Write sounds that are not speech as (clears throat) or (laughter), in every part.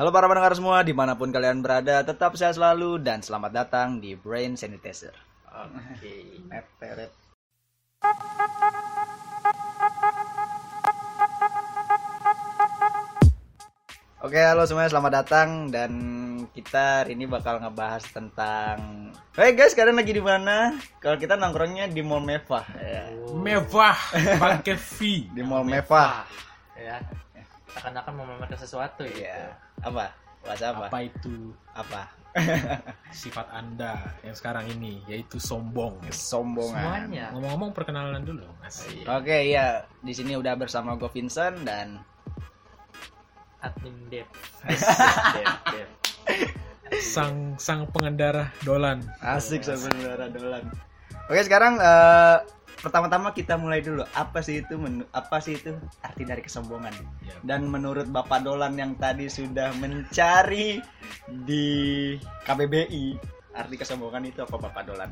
Halo para pendengar semua, di mana pun kalian berada, tetap sehat selalu dan selamat datang di Brain Sanitizer. Oke. Meperet. Oke, halo semuanya, selamat datang dan kita hari ini bakal ngebahas tentang Hey guys, kalian lagi di mana? Kalau kita nongkrongnya di Mall Mewah ya. Mewah pakai V. Di Mall Mewah. Ya. Akan-akan memamerkan sesuatu gitu. Iya. Apa? Bahasa apa? Apa itu Apa? (laughs) sifat Anda yang sekarang ini yaitu sombong. Kesombongan. Semuanya. Ngomong-ngomong perkenalan dulu, Mas. Oke, iya. Di sini udah bersama gue Vincent dan Admin (laughs) Dev. Sang sang pengendara dolan. asik sebenarnya dolan. Oke, sekarang eh, pertama-tama kita mulai dulu. Apa sih itu menu- apa sih itu arti dari kesombongan? Ya. Dan menurut Bapak Dolan yang tadi sudah mencari di KBBI, arti kesombongan itu apa Bapak Dolan?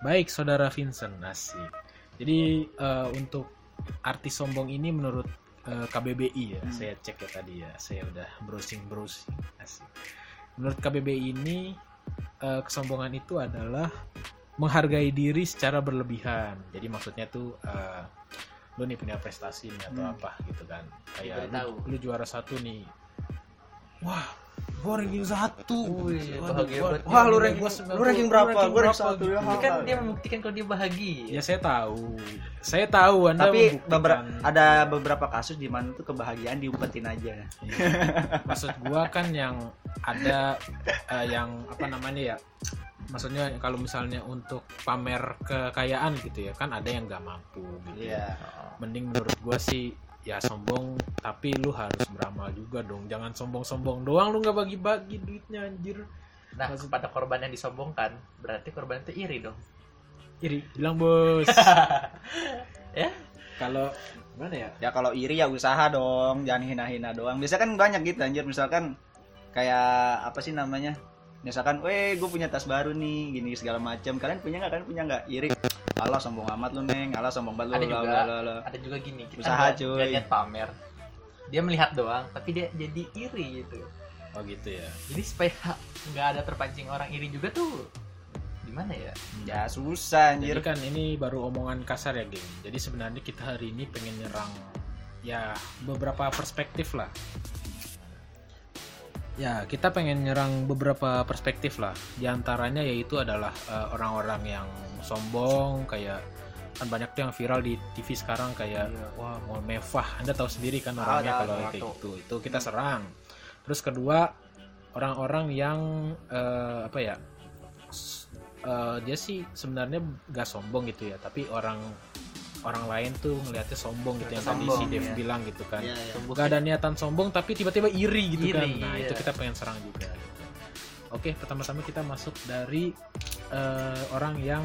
Baik, saudara Vincent, asik. Jadi eh, untuk arti sombong ini menurut eh, KBBI ya, Hmm. saya cek ya tadi ya, saya udah browsing browsing, asik. Menurut KBBI ini eh, kesombongan itu adalah menghargai diri secara berlebihan. Jadi maksudnya tuh eh, lu nih punya prestasi nih atau Hmm. apa gitu kan, kayak lu, lu juara satu nih, wah gue ranking satu Wih, Waduh, gua-. Wah, lu gua- ranking gua- lu ranking berapa? ranking Gua ranking berapa satu, gitu. ya. Ini kan dia membuktikan kalau dia bahagia. Ya saya tahu, saya tahu Anda Tapi beberapa ada beberapa kasus di mana tuh kebahagiaan diumpetin aja. Iya. Maksud gua kan yang ada eh, yang apa namanya ya? Maksudnya kalau misalnya untuk pamer kekayaan gitu ya kan ada yang nggak mampu gitu. Iya. Mending menurut gua sih ya sombong tapi lu harus beramal juga dong. Jangan sombong-sombong doang lu nggak bagi-bagi duitnya anjir. Nah, kepada korban yang disombongkan, berarti korban itu iri dong. Iri, bilang bos. (laughs) Ya? Kalau gimana ya? Ya kalau iri ya usaha dong, jangan hina-hina doang. Biasa kan banyak gitu anjir, misalkan kayak apa sih namanya? Misalkan, weh gue punya tas baru nih, gini segala macam. Kalian punya nggak? Kalian punya nggak? Iri. Allah sombong amat lu neng, Allah sombong banget Ada lu. juga. lah, lah, lah. Ada juga gini, kita Usaha, nggak- cuy. niat pamer. Dia melihat doang, tapi dia jadi iri gitu. Oh gitu ya. Jadi supaya nggak ada terpancing orang iri juga tuh gimana ya? Ya susah Jadi anjir. kan ini baru omongan kasar ya, geng. Jadi sebenarnya kita hari ini pengen nyerang ya beberapa perspektif lah. Ya, kita pengen nyerang beberapa perspektif lah. Di antaranya yaitu adalah eh, orang-orang yang sombong kayak kan banyak tuh yang viral di TV sekarang kayak wah mau mewah. Anda tahu sendiri kan Ah, orangnya tahu, kalau kayak gitu. Itu kita serang. Terus kedua, orang-orang yang eh, apa ya? eh, dia sih sebenarnya gak sombong gitu ya, tapi orang orang lain tuh ngelihatnya sombong gitu yang tadi si Sombong, Dev ya. bilang gitu kan. Iya. Tumbuh Gak ada niatan sombong tapi tiba-tiba iri gitu kan. Iri, Nah, iya. itu kita pengen serang juga gitu. Oke, pertama-tama kita masuk dari eh, orang yang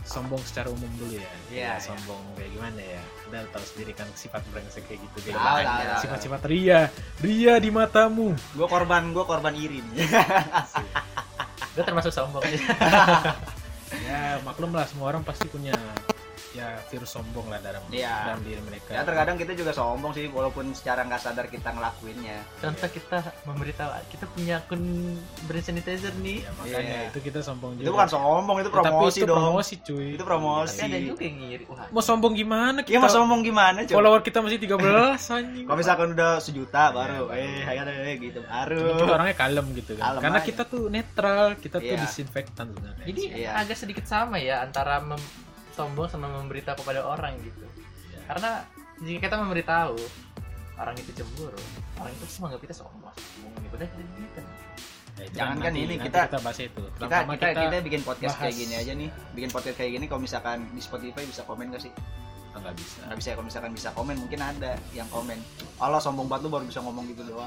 sombong secara umum dulu ya. Iya, Ya, iya. sombong kayak gimana ya? Udah tahu sendiri kan sifat brengsek kayak gitu gimana. tahu. Sifat-sifat ria, ria di matamu. Gue korban, gue korban iri nih. Gue termasuk sombong. (laughs) ya, maklum lah semua orang pasti punya ya virus sombong lah dalam Iya. dalam diri mereka. ya terkadang kita juga sombong sih, walaupun secara nggak sadar kita ngelakuinnya. Contoh kita memberitahu kita punya akun brand sanitizer nih. Ya, makanya Iya. itu kita sombong juga. Itu bukan sombong, itu Ya, tapi promosi itu dong. promosi cuy. Itu promosi. Tapi ada juga yang ngiri. Wah, Mau sombong gimana Iya kita? mau sombong gimana coba? follower kita masih 13 (laughs) anjing. Kalau misalkan udah sejuta baru, Iya, eh, ayo deh gitu Cuma baru. kita orangnya kalem gitu kan. Kalem Karena aja. kita tuh netral, kita tuh Iya. disinfektan sebenarnya. jadi Iya. agak sedikit sama ya antara mem- sombong sama memberitahu kepada orang gitu. Iya. Karena jika kita memberitahu orang itu cemburu, orang itu semua nggak kita sombong, sombong ini padahal kita gitu. Ya, Jangan kan ini, nanti kita- kita bahas itu. Kita, Pertama kita kita bikin podcast bahas. kayak gini aja nih. Bikin podcast kayak gini kalau misalkan di Spotify bisa komen gak sih? Nggak bisa. Nggak bisa kalau misalkan bisa komen mungkin ada yang komen. Allah sombong banget lu baru bisa ngomong gitu doang.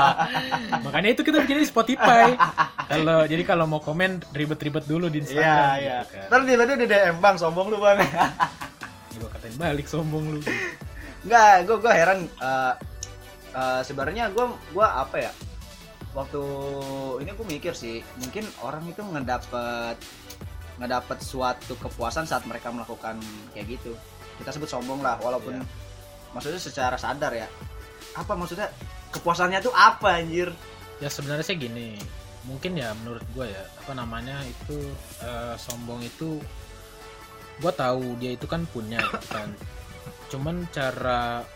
(laughs) Makanya itu kita bikin di Spotify. kalau jadi kalau mau komen ribet-ribet dulu di Instagram. Iya, gitu iya. kan. Terus tiba-tiba di DM bang sombong lu bang. Gua katain balik sombong lu. Enggak, gue gue heran. eh, eh, sebenarnya gue gue apa ya? Waktu ini gue mikir sih, mungkin orang itu ngedapet ngedapet suatu kepuasan saat mereka melakukan kayak gitu. Kita sebut sombong lah, walaupun Iya. maksudnya secara sadar ya. Apa maksudnya? kepuasannya tuh apa anjir ya sebenarnya sih gini mungkin ya menurut gue ya apa namanya itu eh, sombong itu gue tahu dia itu kan punya gitu kan cuman cara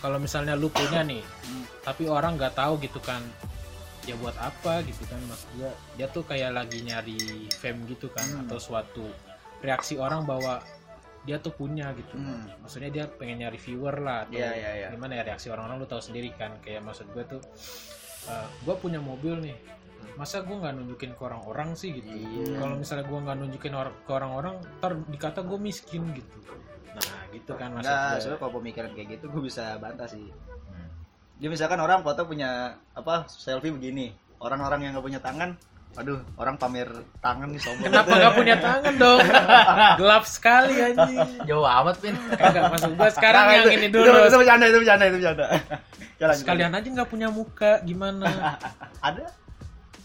kalau misalnya lu punya nih Hmm. tapi orang nggak tahu gitu kan ya buat apa gitu kan maksud gue dia tuh kayak lagi nyari fame gitu kan Hmm. atau suatu reaksi orang bahwa dia tuh punya gitu Hmm. maksudnya dia pengen nyari viewer lah atau Iya, iya, iya. gimana ya reaksi orang-orang lu tahu sendiri kan kayak maksud gue tuh gue punya mobil nih masa gue nggak nunjukin ke orang-orang sih gitu Iya. kalau misalnya gue nggak nunjukin or- ke orang-orang ntar dikata gue miskin gitu nah gitu kan maksud Enggak, gue sebenarnya kalau pemikiran kayak gitu gue bisa bantah sih. Dia misalkan orang foto punya apa selfie begini, orang-orang yang nggak punya tangan, aduh orang pamer tangan nih sombong. kenapa nggak punya tangan dong (laughs) gelap sekali anjing Jauh amat, Pin. kagak gue sekarang Nah, yang itu- ini Itu, dulu itu bercanda, itu bercanda, itu bercanda. (laughs) Lanjut, sekalian aja nggak punya muka gimana. (laughs) Ada?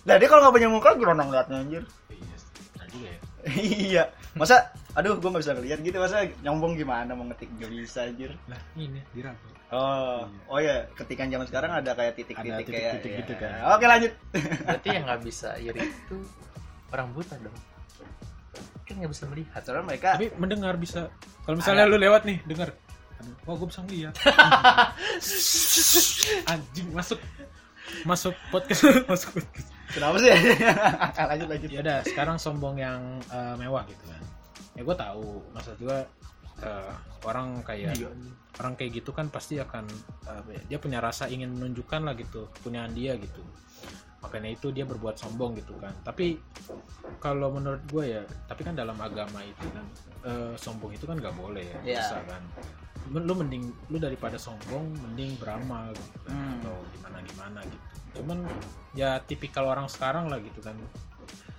Nah, dia kalau nggak punya muka gimana ngeliatnya anjir? Juga ya. iya. Masa aduh gua nggak bisa ngeliat gitu masa nyombong gimana mau ngetik gak bisa anjir. lah ini diraba Oh, oh ya, ketikan zaman sekarang ada kayak titik-titik kayak titik-titik ya. gitu kan. Oke, lanjut. Berarti yang nggak bisa iri itu orang buta dong. Kan nggak bisa melihat. Soalnya mereka tapi mendengar bisa kalau misalnya lu lewat nih dengar Aduh, oh gue bisa ngeliat (laughs) anjing masuk masuk podcast (laughs) masuk podcast kenapa sih? lanjut lanjut. ya udah sekarang sombong yang eh, mewah gitu kan ya gue tahu maksud gue eh, orang kayak orang kayak gitu kan pasti akan eh, ya, dia punya rasa ingin menunjukkan lah gitu punyaan dia gitu. Makanya itu dia berbuat sombong gitu kan. Tapi kalau menurut gue ya tapi kan dalam agama itu kan eh, sombong itu kan nggak boleh ya Iya. bisa kan. Lu mending lu daripada sombong mending beramal gitu kan Hmm. atau gimana gimana gitu. Cuman ya tipikal orang sekarang lah gitu kan.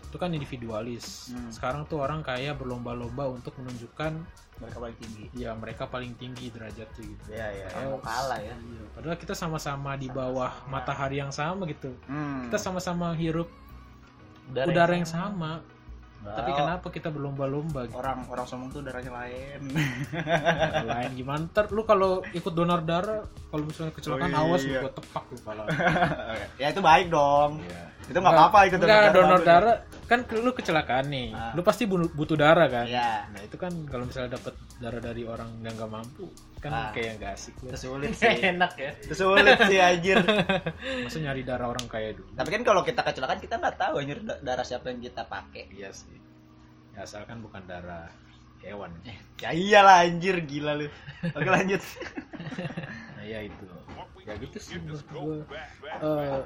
Itu kan individualis. Hmm. sekarang tuh orang kayak berlomba-lomba untuk menunjukkan Mereka paling tinggi. ya mereka paling tinggi derajatnya gitu Iya, iya. Kayak mau kalah ya. Iya, padahal kita sama-sama di bawah matahari yang sama gitu Hmm. kita sama-sama hirup Udara, udara yang sama tapi Oh, kenapa kita berlomba-lomba gitu orang orang sombong tuh darahnya lain. Lain gimana ntar lu kalau ikut donor darah kalau misalnya kecelakaan Oh, iya. awas lu gua tepak lu pala (laughs) ya itu baik dong. Iya. Itu nggak apa-apa ikut Enggak, donor bagus. darah kan lu kecelakaan nih. Ah. Lu pasti butuh darah kan? Iya. Nah, itu kan kalau misalnya dapat darah dari orang yang nggak mampu, kan Ah. kayak nggak asik lu. Itu sulit (laughs) sih. Enak ya. Itu sulit sih anjir. (laughs) Masa nyari darah orang kaya dulu. Tapi kan kalau kita kecelakaan kita nggak tahu anjir da- darah siapa yang kita pakai. Iya sih. Ya, asalkan bukan darah hewan. Ya iyalah anjir gila lu. Oke lanjut. (laughs) Nah, ya itu. Ya gitu sih menurut gua. Eh,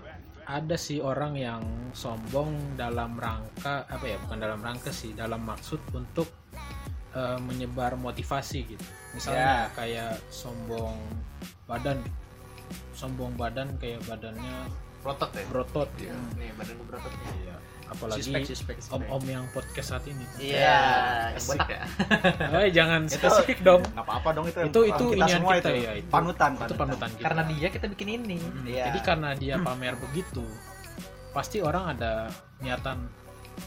ada sih orang yang sombong dalam rangka apa ya bukan dalam rangka sih dalam maksud untuk eh, menyebar motivasi gitu. Misalnya kayak sombong badan. Sombong badan kayak badannya Protot ya. berotot. Ya Nih badan berotot nih. Apalagi Suspek, suspek, suspek. om-om yang podcast saat ini Iya. Yang botak ya. (laughs) eh jangan Itu- spesifik dong Nggak apa-apa dong itu. Itu- itu kita inian semua kita itu. ya, itu. Panutan, itu panutan kita Karena dia kita bikin ini. Mm, Iya. Jadi karena dia pamer begitu, pasti orang ada niatan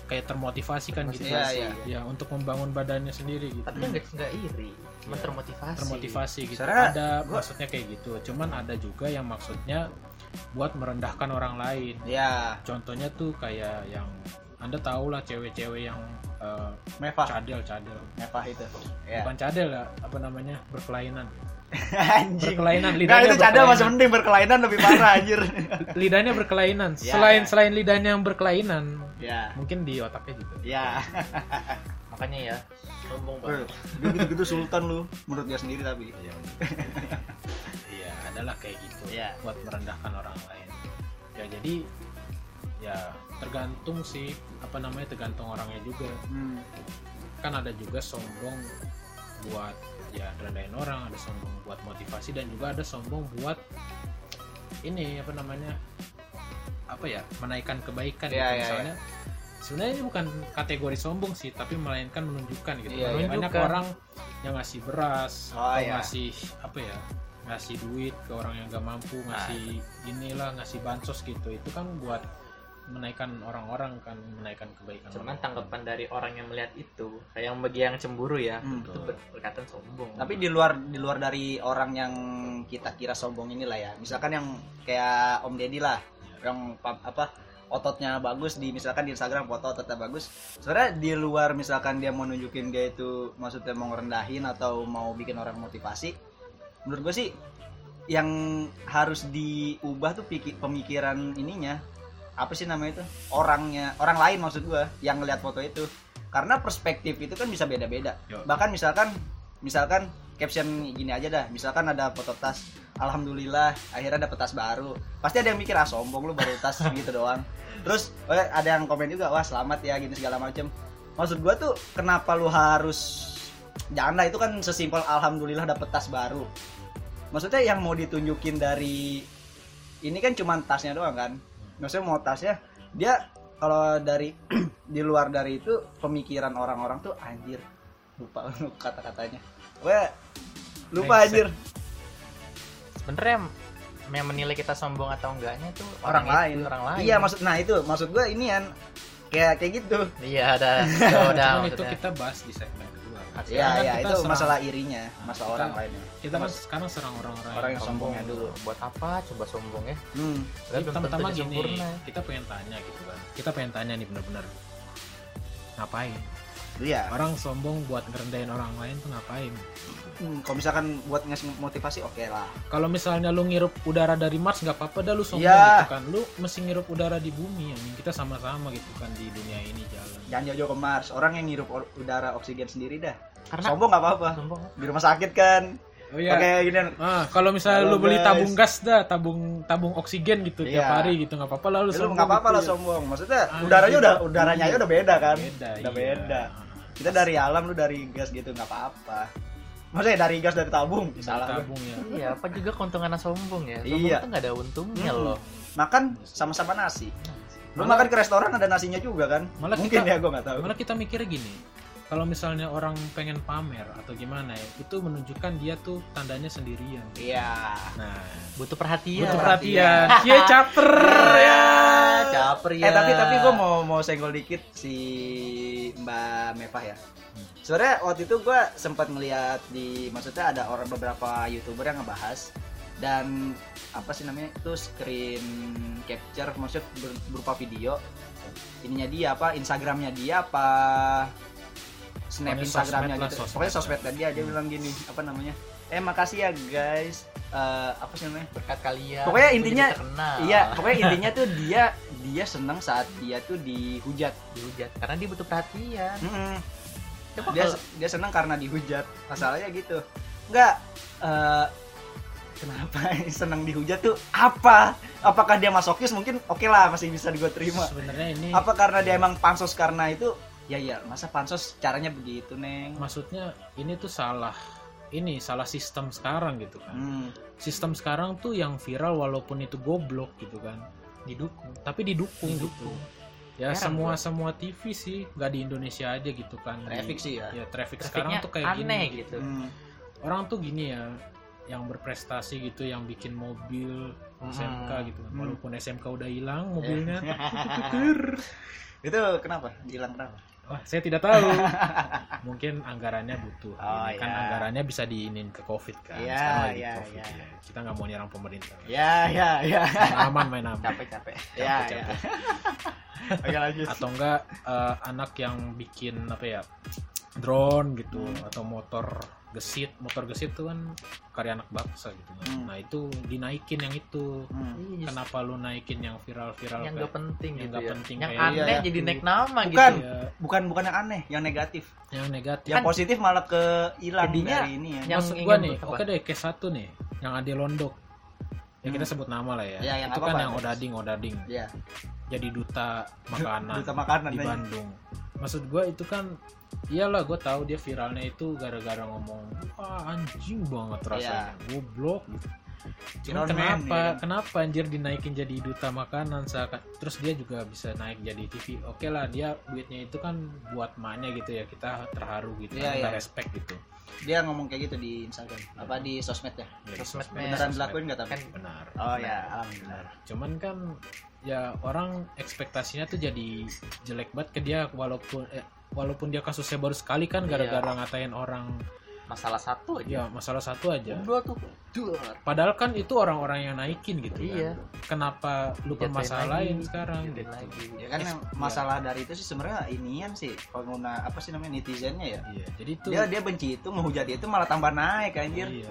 kayak termotivasi kan gitu. Iya, iya. Ya untuk membangun badannya sendiri gitu. Tapi dia nggak nggak iri. Cuma Iya. termotivasi. termotivasi gitu. Soalnya ada gua- maksudnya kayak gitu. Cuman ada juga yang maksudnya buat merendahkan orang lain. Ya, Contohnya tuh kayak yang Anda tahu lah cewek-cewek yang eh, mevah, cadel cadel. mevah itu. Ya. Bukan cadel lah, apa namanya? berkelainan. (laughs) Anjing. Berkelainan Nah, lidahnya. itu cadel masih mending berkelainan lebih parah anjir. (laughs) lidahnya berkelainan. Ya, selain ya. selain lidahnya yang berkelainan, ya. mungkin di otaknya juga. Ya. (laughs) Makanya ya. Sombong banget. Dia gitu-gitu sultan lu menurut dia sendiri tapi. Adalah kayak gitu. Iya. Buat merendahkan orang lain. Ya jadi ya tergantung sih apa namanya tergantung orangnya juga. Hmm. Kan ada juga sombong buat ya rendahin orang, ada sombong buat motivasi dan juga ada sombong buat ini apa namanya apa ya menaikkan kebaikan Iya, gitu. iya, misalnya sebenarnya ini bukan kategori sombong sih tapi melainkan menunjukkan gitu Iya, iya. banyak Menunjukkan. orang yang ngasih beras Oh, atau iya. ngasih apa ya ngasih duit ke orang yang gak mampu ngasih inilah ngasih bansos gitu. Itu kan buat menaikkan orang-orang kan menaikkan kebaikan cuman orang-orang. tanggapan dari orang yang melihat itu kayak yang bagi yang cemburu ya Hmm. itu ber- berkatan sombong. Tapi di luar di luar dari orang yang kita kira sombong inilah ya misalkan yang kayak Om Deddy lah yang pa- apa ototnya bagus di misalkan di Instagram foto ototnya bagus. Sebenarnya di luar misalkan dia mau nunjukin dia itu maksudnya mau ngerendahin atau mau bikin orang motivasi menurut gue sih yang harus diubah tuh pikir, pemikiran ininya. Apa sih namanya itu? Orangnya orang lain maksud gue yang ngelihat foto itu. Karena perspektif itu kan bisa beda-beda. Bahkan misalkan misalkan caption gini aja dah. Misalkan ada foto tas alhamdulillah akhirnya dapet tas baru. Pasti ada yang mikir ah sombong lu baru tas gitu doang. Terus ada yang komen juga wah selamat ya gini segala macem. Maksud gua tuh kenapa lu harus jangan lah itu kan sesimpel alhamdulillah dapet tas baru. Maksudnya yang mau ditunjukin dari ini kan cuma tasnya doang kan? Maksudnya mau tasnya dia kalau dari (clears throat) di luar dari itu pemikiran orang-orang tuh anjir lupa (laughs) kata-katanya. Gue lupa anjir. Sebenarnya yang menilai kita sombong atau enggaknya itu orang itu, lain. orang lain. Iya maksud nah itu maksud gue ini kan kayak kayak gitu. Iya ada udah, itu kita bahas di segmen iya Sekarang iya kita itu serang- masalah irinya masalah Kita- orang lainnya. kita kan sekarang serang orang-orang Orang yang sombongnya dulu. buat apa? Coba sombong ya. Hmm. Jadi dia gini sempurna. kita pengen tanya gitu kan. Kita pengen tanya nih bener-bener. Ngapain iya. Orang sombong buat ngerendahin orang lain tuh ngapain? Hmm, kalau misalkan buat ngasih motivasi oke lah. Kalau misalnya lu ngirup udara dari Mars nggak apa-apa dah lu sombong Iya. gitu kan. Lu mesti ngirup udara di bumi yang kita sama-sama gitu kan di dunia ini jalan. Jangan jauh-jauh ke Mars. Orang yang ngirup udara oksigen sendiri dah. Karena sombong nggak apa-apa. sombong. Di rumah sakit kan. Oh iya. Pakai gini. Ah, kalau misalnya Halo, lu beli guys. tabung gas dah, tabung tabung oksigen gitu Iya. tiap hari gitu nggak apa-apa lah lu lu sombong nggak apa-apa gitu lah ya. sombong. Maksudnya Anjing. udaranya udah udaranya aja udah beda kan. Beda, udah iya. beda kita dari alam lu dari gas gitu nggak apa-apa. Maksudnya dari gas dari tabung Dari salah. tabung ya. iya apa juga keuntungan sombong ya. Sombong Iya. itu nggak ada untungnya Hmm. loh. Makan sama-sama nasi. Lu Malah- makan ke restoran ada nasinya juga kan? Malah mungkin kita- ya gua nggak tahu. Malah kita mikirnya gini, kalau misalnya orang pengen pamer atau gimana ya, itu menunjukkan dia tuh tandanya sendirian. iya Nah, butuh perhatian butuh perhatian. perhatian. Cie caper ya. caper ya eh tapi tapi gua mau mau senggol dikit si Mbak Mevah ya sebenarnya waktu itu gua sempat ngeliat di maksudnya ada orang beberapa youtuber yang ngebahas dan apa sih namanya itu screen capture maksudnya ber- berupa video ininya dia apa Instagramnya dia apa snap Pokoknya Instagramnya sosmed lah, gitu sosmed pokoknya lah. sosmednya dia dia bilang gini apa namanya eh makasih ya guys Eh, apa sih namanya berkat kalian Pokoknya intinya-. Iya, pokoknya intinya tuh dia dia seneng saat dia tuh dihujat. dihujat karena dia butuh perhatian Mm-mm. Coba Dia kalau- dia seneng karena dihujat. Masalahnya gitu. Enggak eh, kenapa (laughs) seneng dihujat tuh apa? Apakah dia masokis? Mungkin oke lah masih bisa gue terima. Sebenarnya ini Apa karena dia emang pansos karena itu? Ya ya, masa pansos caranya begitu, Neng? maksudnya ini tuh salah ini salah sistem sekarang gitu kan. Hmm. Sistem sekarang tuh yang viral walaupun itu goblok gitu kan. didukung Tapi didukung, gitu. Didukung. Ya Heran semua gua. semua TV sih, nggak di Indonesia aja gitu kan. Di- Traffic sih ya. Ya traffic sekarang tuh kayak aneh gini. gitu Hmm. Orang tuh gini ya, yang berprestasi gitu, yang bikin mobil SMK Hmm. gitu. kan. Hmm. Walaupun SMK udah hilang (laughs) mobilnya. (laughs) Itu kenapa? Hilang kenapa? Wah, saya tidak tahu. (laughs) Mungkin anggarannya butuh. Oh, Ini kan iya. anggarannya bisa diinin ke COVID kan. Iya, Sekarang lagi iya, COVID iya. ya. Kita nggak mau nyerang pemerintah. Ya, ya, ya. Main aman, main aman. capek capek Ya, Capek, ya. capek. (laughs) Lanjut. Atau enggak eh, anak yang bikin apa ya? Drone gitu Hmm. atau motor gesit. Motor gesit tuh kan karya anak bangsa gitu. Hmm. Nah, itu dinaikin yang itu. Hmm. Iya, Kenapa lu naikin yang viral-viral yang kayak- gak penting yang gitu ya penting yang kayak aneh iya, jadi naik nama Bukan. gitu Ya, Bukan bukan yang aneh, yang negatif. yang negatif. Yang positif malah ke hilang dari ini ya. yang Maksud ingin gua nih, oke deh case satu nih, yang Ade Londok. Ya kita Hmm. sebut nama lah ya. Ya, yang itu kan yang. Odading Odading Ya, jadi duta makanan duta makanan di aja. Bandung. Maksud gua itu kan iyalah gue tahu dia viralnya itu gara-gara ngomong wah anjing banget rasanya goblok gitu. Cuma Iron Man, kenapa ya kan? kenapa anjir dinaikin jadi duta makanan seakan terus dia juga bisa naik jadi TV. Oke lah dia duitnya itu kan buat maknya gitu ya kita terharu gitu Iya, kita iya. respect gitu. Dia ngomong kayak gitu di Instagram, apa di sosmed ya? Ya, di Sosmed beneran dilakuin nggak tapi? kan Benar. Oh ya, alhamdulillah. Cuman kan ya orang ekspektasinya tuh jadi jelek banget ke dia walaupun eh, walaupun dia kasusnya baru sekali kan Iya. gara-gara ngatain orang masalah satu aja. Ya masalah satu aja. Dua tuh duar padahal kan itu orang-orang yang naikin gitu Iya. kan kenapa lu Jatuhin permasalahin lagi, sekarang gitu? lagi. ya kan yang masalah dari itu sih sebenarnya inian sih pengguna apa sih namanya netizennya ya. Iya jadi itu dia dia benci itu menghujat dia itu malah tambah naik anjir. Iya.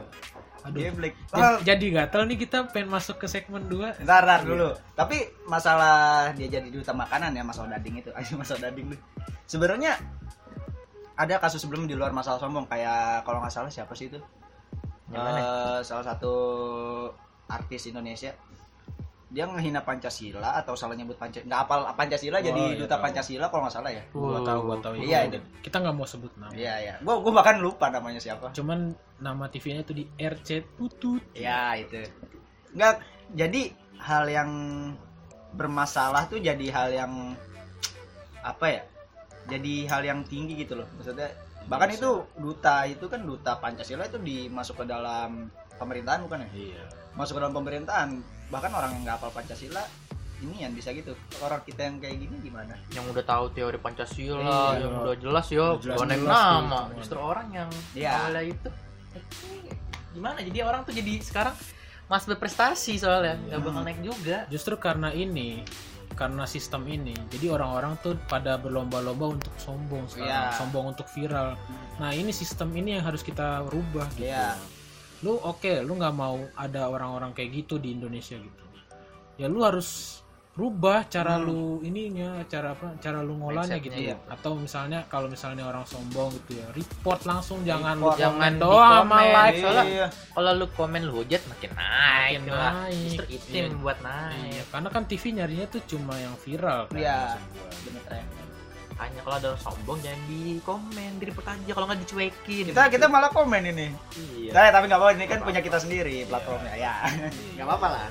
Aduh. Dia black Jadi- Ah, jadi gatel nih kita pengen masuk ke segmen 2 Ntar, ntar dulu. Tapi masalah dia jadi duta makanan ya Mas Odading itu. (laughs) Ayo Mas Odading lu. Sebenarnya ada kasus sebelum di luar masalah sombong kayak kalau nggak salah siapa sih itu? Eh, salah satu artis Indonesia. Dia ngehina Pancasila atau salah nyebut Pancasila. Nggak apal Pancasila Oh, jadi iya, duta tahu. Pancasila kalau nggak salah ya. gua tahu gua tahu Iya, itu. kita nggak mau sebut nama Iya, iya. Gua gua bahkan lupa namanya siapa. cuman nama TV-nya itu di RC Tutut Ya itu. Enggak jadi hal yang bermasalah tuh jadi hal yang apa ya? Jadi hal yang tinggi gitu loh. Maksudnya bahkan itu duta itu kan duta Pancasila itu dimasuk ke dalam pemerintahan bukan ya? iya Masuk ke dalam pemerintahan. Bahkan orang yang nggak hafal Pancasila ini yang bisa gitu. Orang kita yang kayak gini gimana? yang udah tahu teori Pancasila Iya. yang udah jelas ya Udah naik jelas nama tuh. justru orang yang Iya. awalnya itu eh, gimana jadi orang tuh jadi sekarang mas berprestasi soalnya nggak bakal naik juga justru karena ini karena sistem ini jadi orang-orang tuh pada berlomba-lomba untuk sombong sekarang Iya. sombong untuk viral nah ini sistem ini yang harus kita rubah gitu Iya. lu oke lu nggak mau ada orang-orang kayak gitu di Indonesia gitu ya lu harus rubah cara Hmm. lu ininya cara apa cara lu ngolahnya gitu iya. atau misalnya kalau misalnya orang sombong gitu ya report langsung jangan Report. Jangan doang sama like Iya. kalau lu komen lu hujat makin naik Makin lah naik. justru itu Iya. buat naik Iya, karena kan TV nyarinya tuh cuma yang viral kan Iya. Bener hanya kalau ada sombong jangan di komen di report aja kalau nggak dicuekin Kita kita malah komen ini. iya Nah, tapi nggak apa-apa ini kan Nggak punya apa-apa. kita sendiri platformnya ya. Iya. (laughs) Nggak apa-apa lah.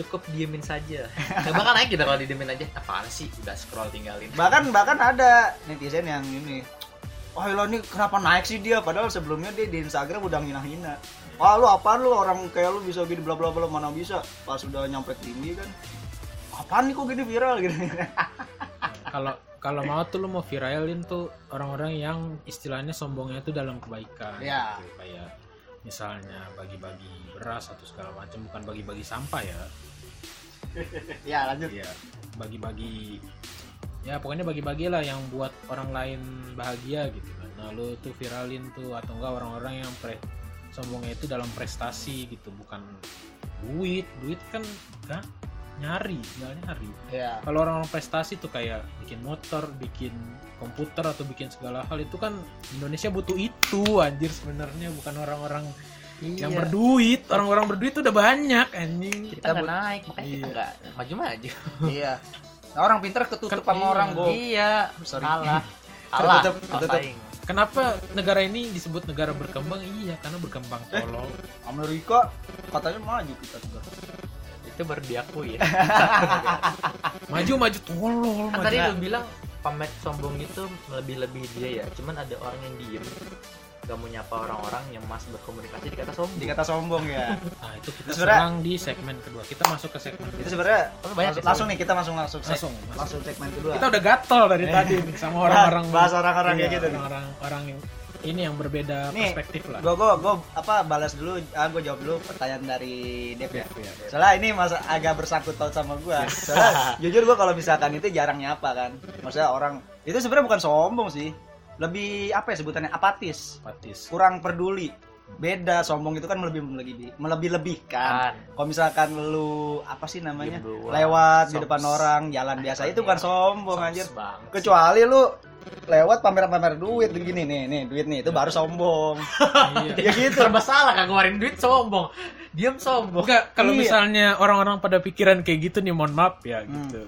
Cukup diemin saja nggak bakal naik kita kalau didiemin aja apaan sih udah scroll tinggalin Bahkan bahkan ada netizen yang ini. Wah, lo ini kenapa naik sih dia? Padahal sebelumnya dia di Instagram udah ngina-hina. Wah, lu apaan lu orang kayak lu bisa gini bla bla bla mana bisa? Pas udah nyampe tinggi kan. Apaan nih kok gini viral (laughs) gitu. kalau kalau mau tuh lu mau viralin tuh orang-orang yang istilahnya sombongnya itu dalam kebaikan Iya. gitu. kayak misalnya bagi-bagi beras atau segala macam bukan bagi-bagi sampah ya (laughs) ya, lanjut. Iya, bagi-bagi. Ya pokoknya bagi-bagi lah yang buat orang lain bahagia gitu kan. Nah lu tuh viralin tuh atau enggak orang-orang yang pre sombongnya itu dalam prestasi gitu bukan duit. Duit kan enggak nyari enggak nyari. Ya. kalau orang prestasi tuh kayak bikin motor, bikin komputer atau bikin segala hal itu kan Indonesia butuh itu anjir sebenarnya. Bukan orang-orang yang Iya. berduit. Orang-orang berduit tuh udah banyak anjing. kita nggak naik makanya kita Iya. nggak maju-maju (laughs) Iya. Nah, orang pintar ketutup Kan sama iya. orang, Go. iya Sorry. salah (laughs) salah Ketutup. Kenapa negara ini disebut negara berkembang? Iya, karena berkembang tolol. Amerika katanya maju kita juga. itu baru diakui ya (laughs) Maju maju tolol. kan maju. tadi lu bilang pamer sombong itu lebih-lebih dia ya cuman ada orang yang diem gak mau nyapa orang-orang yang mas berkomunikasi dikata sombong Dikata sombong ya. Nah, (laughs) itu kita Sebenarnya- serang di segmen kedua. Kita masuk ke segmen Itu kedua. sebenarnya Oh, banyak langsung, ya, langsung nih kita langsung langsung Langsung, langsung. langsung segmen kedua. Kita udah gatel dari Eh. tadi sama orang-orang bahas orang-orang kayak Iya, gitu nih. Orang-orang orang yang ini yang berbeda Nih, perspektif lah. Gue gue gue apa balas dulu, ah gue jawab dulu pertanyaan dari Dev ya. Iya. Soalnya ini masa agak bersangkut paut sama gue. Soalnya jujur gue kalau misalkan itu jarang nyapa kan. Maksudnya orang itu sebenarnya bukan sombong sih. Lebih apa ya sebutannya apatis, Patis. kurang peduli. Beda sombong itu kan melebih melebih melebih-lebihkan. kan Kalau misalkan lu apa sih namanya? Lewat di Sombs. depan orang, jalan biasa itu bukan sombong anjir. banget. Kecuali lu lewat pamer-pamer duit begini nih, nih duit nih itu baru sombong. (laughs) Iya. ya gitu. serba salah kan ngeluarin duit sombong diam sombong Enggak, kalau Iya. misalnya orang-orang pada pikiran kayak gitu nih, mohon maaf ya Hmm. gitu.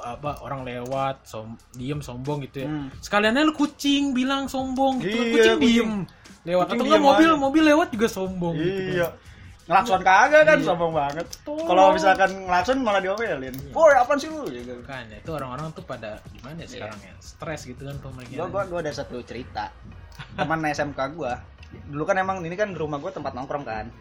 Apa orang lewat, som diem sombong gitu ya. Hmm. Sekaliannya lu kucing bilang sombong gitu. Iya, kucing kucing. diem lewat Kucing atau enggak diem mobil, aja. mobil lewat juga sombong gitu. Iya. Ngelakson kagak kan Iya. sombong banget. Kalau misalkan ngelakson malah diomelin. Boy, apaan sih lu gitu. Kan itu orang-orang tuh pada gimana ya sekarang ya? Stres gitu kan Gua pemikiran. gua gua ada satu cerita. (laughs) Teman SMK gua. Dulu kan emang ini kan rumah gua tempat nongkrong kan.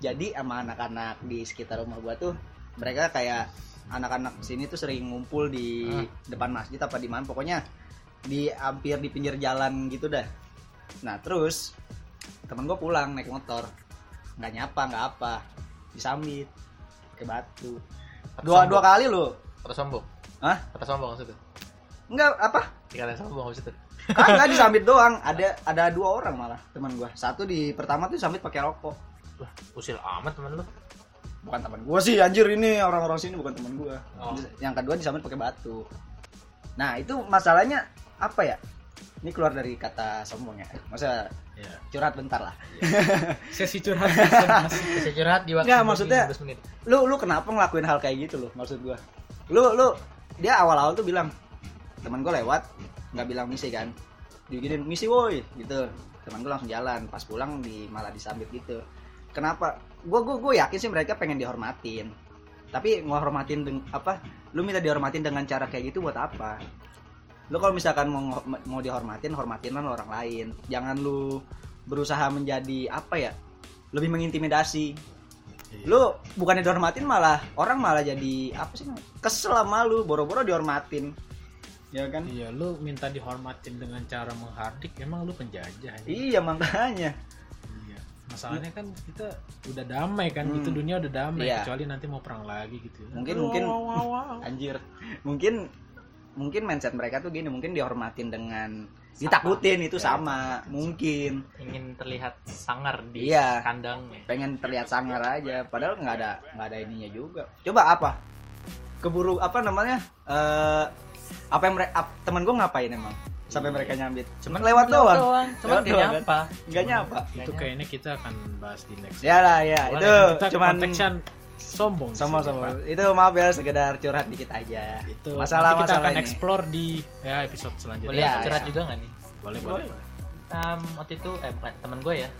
Jadi sama anak-anak di sekitar rumah gua tuh mereka kayak anak-anak sini tuh sering ngumpul di Ah. depan masjid apa di mana pokoknya di hampir di pinggir jalan gitu dah nah terus temen gue pulang naik motor nggak nyapa nggak apa disambit pakai batu dua dua kali lo Kata sombong. Hah? Kata sombong maksudnya. nggak apa Dikata sombong maksudnya. kagak disambit doang (laughs) ada ada dua orang malah teman gue satu di pertama tuh disambit pakai rokok Wah, usil amat temen lu. Bukan teman gue sih anjir ini orang-orang sini bukan teman gue Oh. yang kedua disambit pakai batu. Nah itu masalahnya apa ya? Ini keluar dari kata sombong ya masa Ya. curhat bentar lah. (laughs) Sesi curhat. Bisa curhat di waktu Nggak, maksudnya- 15 menit. lu lu kenapa ngelakuin hal kayak gitu loh maksud gue lu lu dia awal-awal tuh bilang teman gue lewat nggak bilang misi kan. Diginin misi woi gitu. Teman gue langsung jalan pas pulang di malah disambit gitu. Kenapa gue gue gue yakin sih mereka pengen dihormatin tapi ngehormatin deng apa lu minta dihormatin dengan cara kayak gitu buat apa lu kalau misalkan mau mau dihormatin hormatinlah orang lain jangan lu berusaha menjadi apa ya lebih mengintimidasi lu bukannya dihormatin malah orang malah jadi apa sih namanya? kesel sama lu boro-boro dihormatin ya kan Iya, lu minta dihormatin dengan cara menghardik, emang lu penjajah. ya? iya makanya Iya. Masalahnya kan kita udah damai kan, Hmm. gitu dunia udah damai, Iya. kecuali nanti mau perang lagi gitu. Mungkin- Wow, mungkin- wow, wow, wow. (laughs) anjir mungkin mungkin mindset mereka tuh gini mungkin dihormatin dengan ditakutin itu sama mungkin ingin terlihat sangar di Iya. kandangnya. pengen terlihat sangar aja padahal nggak ada nggak ada ininya juga coba apa keburu apa namanya eh apa yang mereka temen gue ngapain emang sampai mereka nyambit cuman lewat doang Cuman Lewat gak doang, nyapa. nggak nyapa Itu kayaknya kita akan bahas di next. ya lah ya Boleh, itu kita cuman konteksnya sombong. sama sama itu maaf ya sekedar curhat dikit aja Itu masalah nanti kita masalah akan ini explore di ya episode selanjutnya. Boleh Iya, aku curhat iya. juga gak nih? Boleh, boleh. Um, waktu itu eh bukan temen gue ya.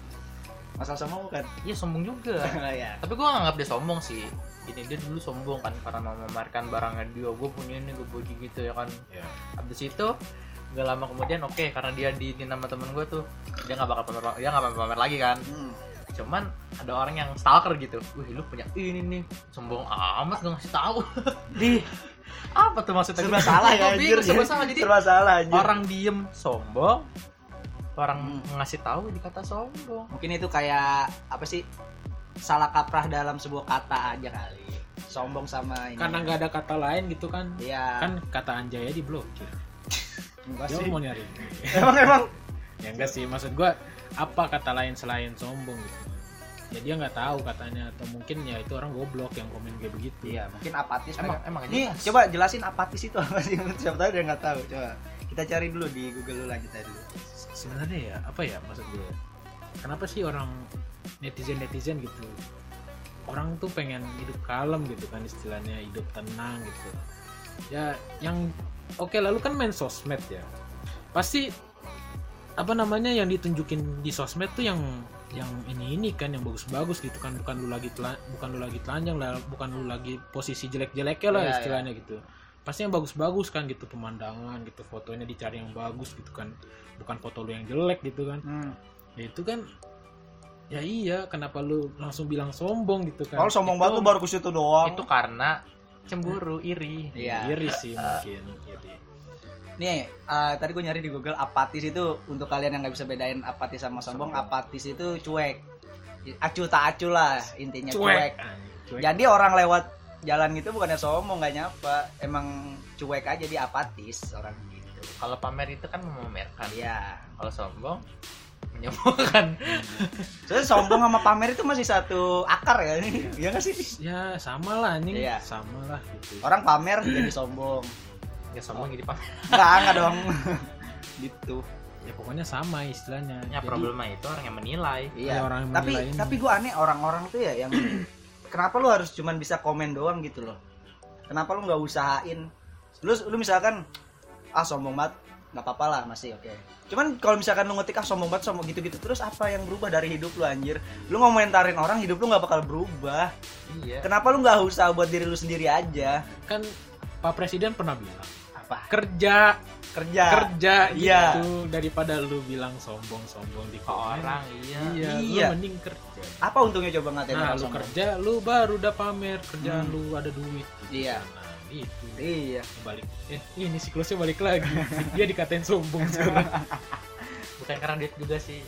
masalah sama bukan Iya sombong juga. (laughs) ya Tapi gue gak nganggap dia sombong sih. Gini dia dulu sombong kan karena mau memamerkan barangnya dia. Gue punya ini gue punya gitu ya kan. Ya. Habis itu gak lama kemudian oke karena dia di nama temen gue tuh dia nggak bakal pamer dia nggak bakal pamer lagi kan. Hmm. cuman ada orang yang stalker gitu. Wih lu punya ini nih sombong amat gak ngasih tahu. Di. (laughs) Apa tuh maksudnya? Serba salah ya anjir. serba salah. Jadi serba salah anjir. orang diem sombong orang Hmm. ngasih tahu dikata sombong. Mungkin itu kayak apa sih salah kaprah dalam sebuah kata aja kali. Sombong sama ini. Karena nggak ada kata lain gitu kan. Iya. Kan kata Anjaya diblokir. Enggak sih. mau nyari. (laughs) emang emang ya enggak sih, maksud gua apa kata lain selain sombong gitu. Ya dia nggak tahu katanya atau mungkin ya itu orang goblok yang komen kayak begitu. iya mungkin apatis emang mereka. emang nih jelas. coba jelasin apatis itu apa sih (laughs) siapa tahu dia nggak tahu coba kita cari dulu di Google dulu lanjut aja dulu sebenarnya ya apa ya maksud gue kenapa sih orang netizen netizen gitu orang tuh pengen hidup kalem gitu kan istilahnya hidup tenang gitu ya yang oke lalu kan main sosmed ya. Pasti apa namanya yang ditunjukin di sosmed tuh yang yang ini ini kan yang bagus-bagus gitu kan. Bukan lu lagi tela- bukan lu lagi telanjang lah bukan lu lagi posisi jelek-jeleknya lah Iya, istilahnya gitu. Pasti yang bagus-bagus kan gitu pemandangan gitu fotonya dicari yang bagus gitu kan. Bukan foto lu yang jelek gitu kan. Hmm. ya itu kan ya iya kenapa lu langsung bilang sombong gitu kan? Kalau sombong Itu- banget tuh baru ke situ doang. Itu karena cemburu iri. Iya. Iri sih mungkin iri. nih eh, tadi gue nyari di Google apatis itu untuk kalian yang nggak bisa bedain apatis sama sombong Sombong. apatis itu cuek. Acu tak acu lah intinya cuek, Ah, cuek. jadi orang lewat jalan gitu bukannya sombong nggak nyapa. Emang cuek aja dia apatis orang gitu. Kalau pamer itu kan memamerkan. Iya. Kalau sombong (laughs) menyombongkan soalnya sombong sama pamer itu masih satu akar ya iya nggak sih? Ya sama lah anjing. Iya. sama lah gitu. Orang pamer jadi sombong. Ya sombong jadi pamer. Nggak nggak dong. (laughs) Gitu. Ya pokoknya sama istilahnya. Ya Jadi, problema itu orang yang menilai. Iya. Ada orang yang tapi menilai ini. tapi gue aneh orang-orang tuh ya yang kenapa lu harus cuman bisa komen doang gitu loh? Kenapa lu nggak usahain? Lu lu misalkan ah sombong banget nggak apa-apa lah masih oke cuman kalau misalkan lu ngetik ah sombong banget sombong gitu-gitu terus apa yang berubah dari hidup lu anjir lu ngomentarin orang hidup lu nggak bakal berubah iya kenapa lu nggak usaha buat diri lu sendiri aja kan Pak Presiden pernah bilang apa kerja kerja kerja Iya. gitu daripada lu bilang sombong-sombong di ke komen. orang iya Iya, Iya. lu mending kerja. apa untungnya coba ngatain Nah, orang lu sombong? kerja, lu baru udah pamer kerjaan Hmm. lu ada duit. Gitu. Iya. Nah, itu. iya Balik. Eh, ini siklusnya balik lagi. Dia dikatain sombong sekarang. (laughs) bukan karena duit juga sih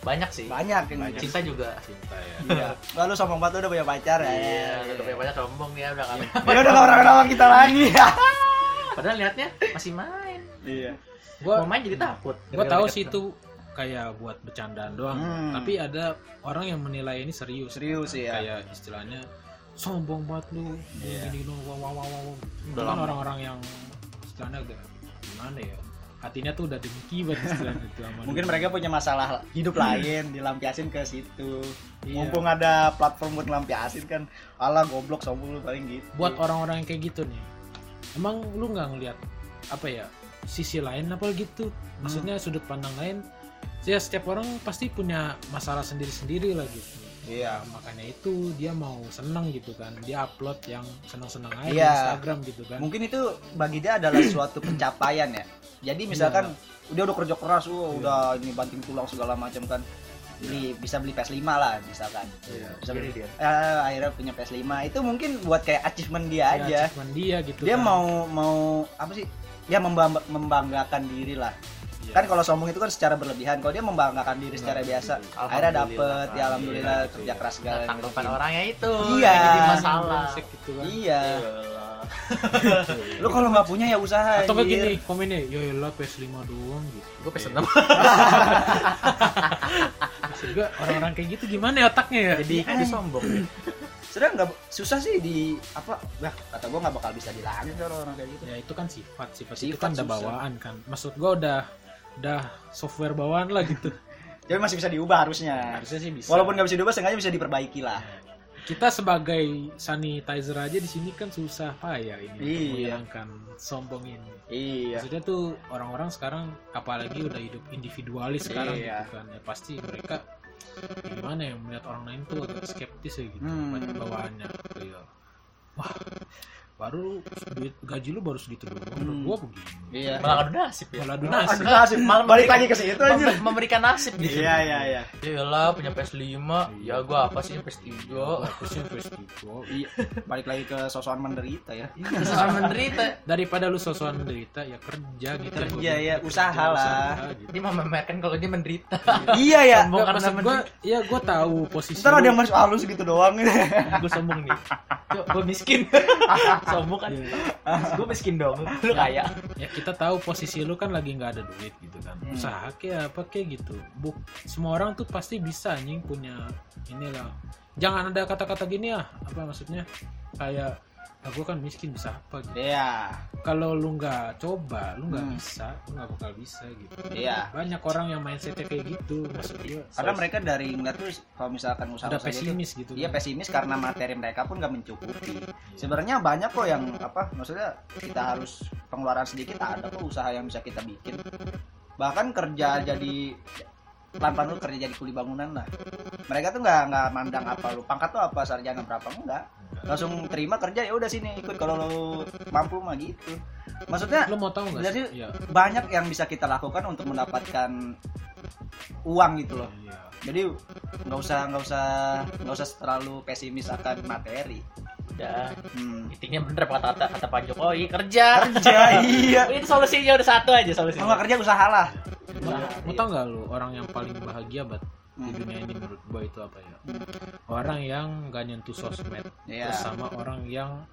banyak sih banyak yang Banyak. cinta juga Cinta ya. iya lalu sombong banget udah punya pacar ya iya udah punya banyak sombong dia udah nggak ya udah nggak (laughs) pernah kenal kita lagi ya (laughs) padahal liatnya masih main iya Gua mau main jadi takut gua tahu sih itu kayak buat bercandaan doang. Hmm. Tapi ada orang yang menilai ini serius. Serius sih ya. Kayak istilahnya sombong banget lu. Iya. Gini lu wow wow wow. wow. Udah lama. orang-orang yang istilahnya agak gimana ya? Hatinya tuh udah dengki banget istilahnya itu (laughs) mungkin mereka punya masalah hidup lain dilampiasin ke situ Iya. mumpung ada platform buat ngelampiasin kan ala goblok sombong lu paling gitu buat orang-orang yang kayak gitu nih emang lu nggak ngeliat apa ya sisi lain apa gitu maksudnya sudut pandang lain ya setiap orang pasti punya masalah sendiri-sendiri lah gitu iya makanya itu dia mau seneng gitu kan dia upload yang seneng-seneng aja Iya. di Instagram gitu kan mungkin itu bagi dia adalah suatu pencapaian ya jadi misalkan dia udah kerja keras wah, Iya. udah ini banting tulang segala macam kan beli bisa beli PS5 lah misalkan Iya. bisa beli dia. eh, akhirnya punya PS5 itu mungkin buat kayak achievement dia Ya, aja achievement dia gitu dia kan. mau mau apa sih dia membangga- membanggakan diri lah Iya. Kan kalau sombong itu kan secara berlebihan. Kalau dia membanggakan diri secara biasa akhirnya dapet ya alhamdulillah Iya, kerja iya. keras segala Nah, tanggapan orangnya itu Iya. masalah. Gitu kan. Iya. Lu kalau nggak punya ya usaha atau kayak gini komennya ya lah PS5 doang gitu. Gue pesen Iya. (laughs) apa Maksud gua orang-orang kayak gitu gimana ya otaknya ya? Jadi jadi sombong Sedang nggak susah sih di apa? Wah, kata gua nggak bakal bisa dilangin kalau orang kayak gitu. ya itu kan sifat sifat, itu Sifat kan udah bawaan kan. Maksud gua udah udah software bawaan lah gitu (laughs) Tapi masih bisa diubah harusnya. harusnya sih bisa Walaupun nggak bisa diubah, sengaja bisa diperbaiki lah. kita sebagai sanitizer aja di sini kan susah payah ini Iya. menghilangkan sombong ini Iya. maksudnya tuh orang-orang sekarang apalagi udah hidup individualis sekarang Iya. gitu kan ya pasti mereka gimana ya melihat orang lain tuh agak skeptis ya gitu Hmm. banyak bawaannya kayak wah baru duit gaji lu baru segitu doang Hmm. gua begini Iya. malah adu nasib ya malah Aduh, donasi nasib. Malah balik lagi ke situ aja. Mem- memberikan nasib gitu Iya, iya, iya. ya lah punya PS5 ya gua apa sih PS3 Bagusnya festival. Iya, balik lagi ke sosokan menderita ya. Sesuai menderita daripada lu sosokan menderita ya kerja gitu Kerja ya, usaha lah. gitu. dia mau memamerkan kalau dia menderita iya ya. Karena gua ya gua tahu posisi Ntar ada lu. yang masuk halus gitu doang. gue sombong nih gue miskin (laughs) sombong kan? (laughs) Gue miskin dong. Lu kaya. Ya kita tahu posisi lu kan lagi nggak ada duit gitu kan. Hmm. usaha kayak apa kayak gitu. Buk, semua orang tuh pasti bisa anjing punya inilah. Jangan ada kata-kata gini ah apa maksudnya? Kayak ah, gue kan miskin bisa apa gitu Iya. kalau lu nggak coba lu nggak Hmm. bisa lu nggak bakal bisa gitu Iya. banyak orang yang mindsetnya kayak gitu maksud gue Karena mereka dari ngeliat tuh kalau misalkan usaha udah pesimis gitu Iya kan. pesimis karena materi mereka pun nggak mencukupi. Sebenarnya banyak kok yang apa maksudnya kita harus pengeluaran sedikit ada kok usaha yang bisa kita bikin. Bahkan kerja jadi pelan-pelan lu kerja jadi kuli bangunan lah. Mereka tuh nggak nggak mandang apa lu pangkat tuh apa sarjana berapa enggak. Langsung terima kerja ya udah sini ikut kalau lu mampu mah gitu. Maksudnya lu mau tahu nggak Jadi- sih? Iya. banyak yang bisa kita lakukan untuk mendapatkan uang gitu loh. Iya. Jadi nggak usah nggak usah nggak usah terlalu pesimis akan materi. Udah Hmm. intinya bener apa kata kata Pak Jokowi kerja Kerja iya. ini solusinya udah satu aja solusinya nggak kerja usaha lah. Mau, mau tau nggak lu orang yang paling bahagia bat di Hmm. dunia ini menurut gua itu apa ya? Orang yang gak nyentuh sosmed, Iya. terus sama orang yang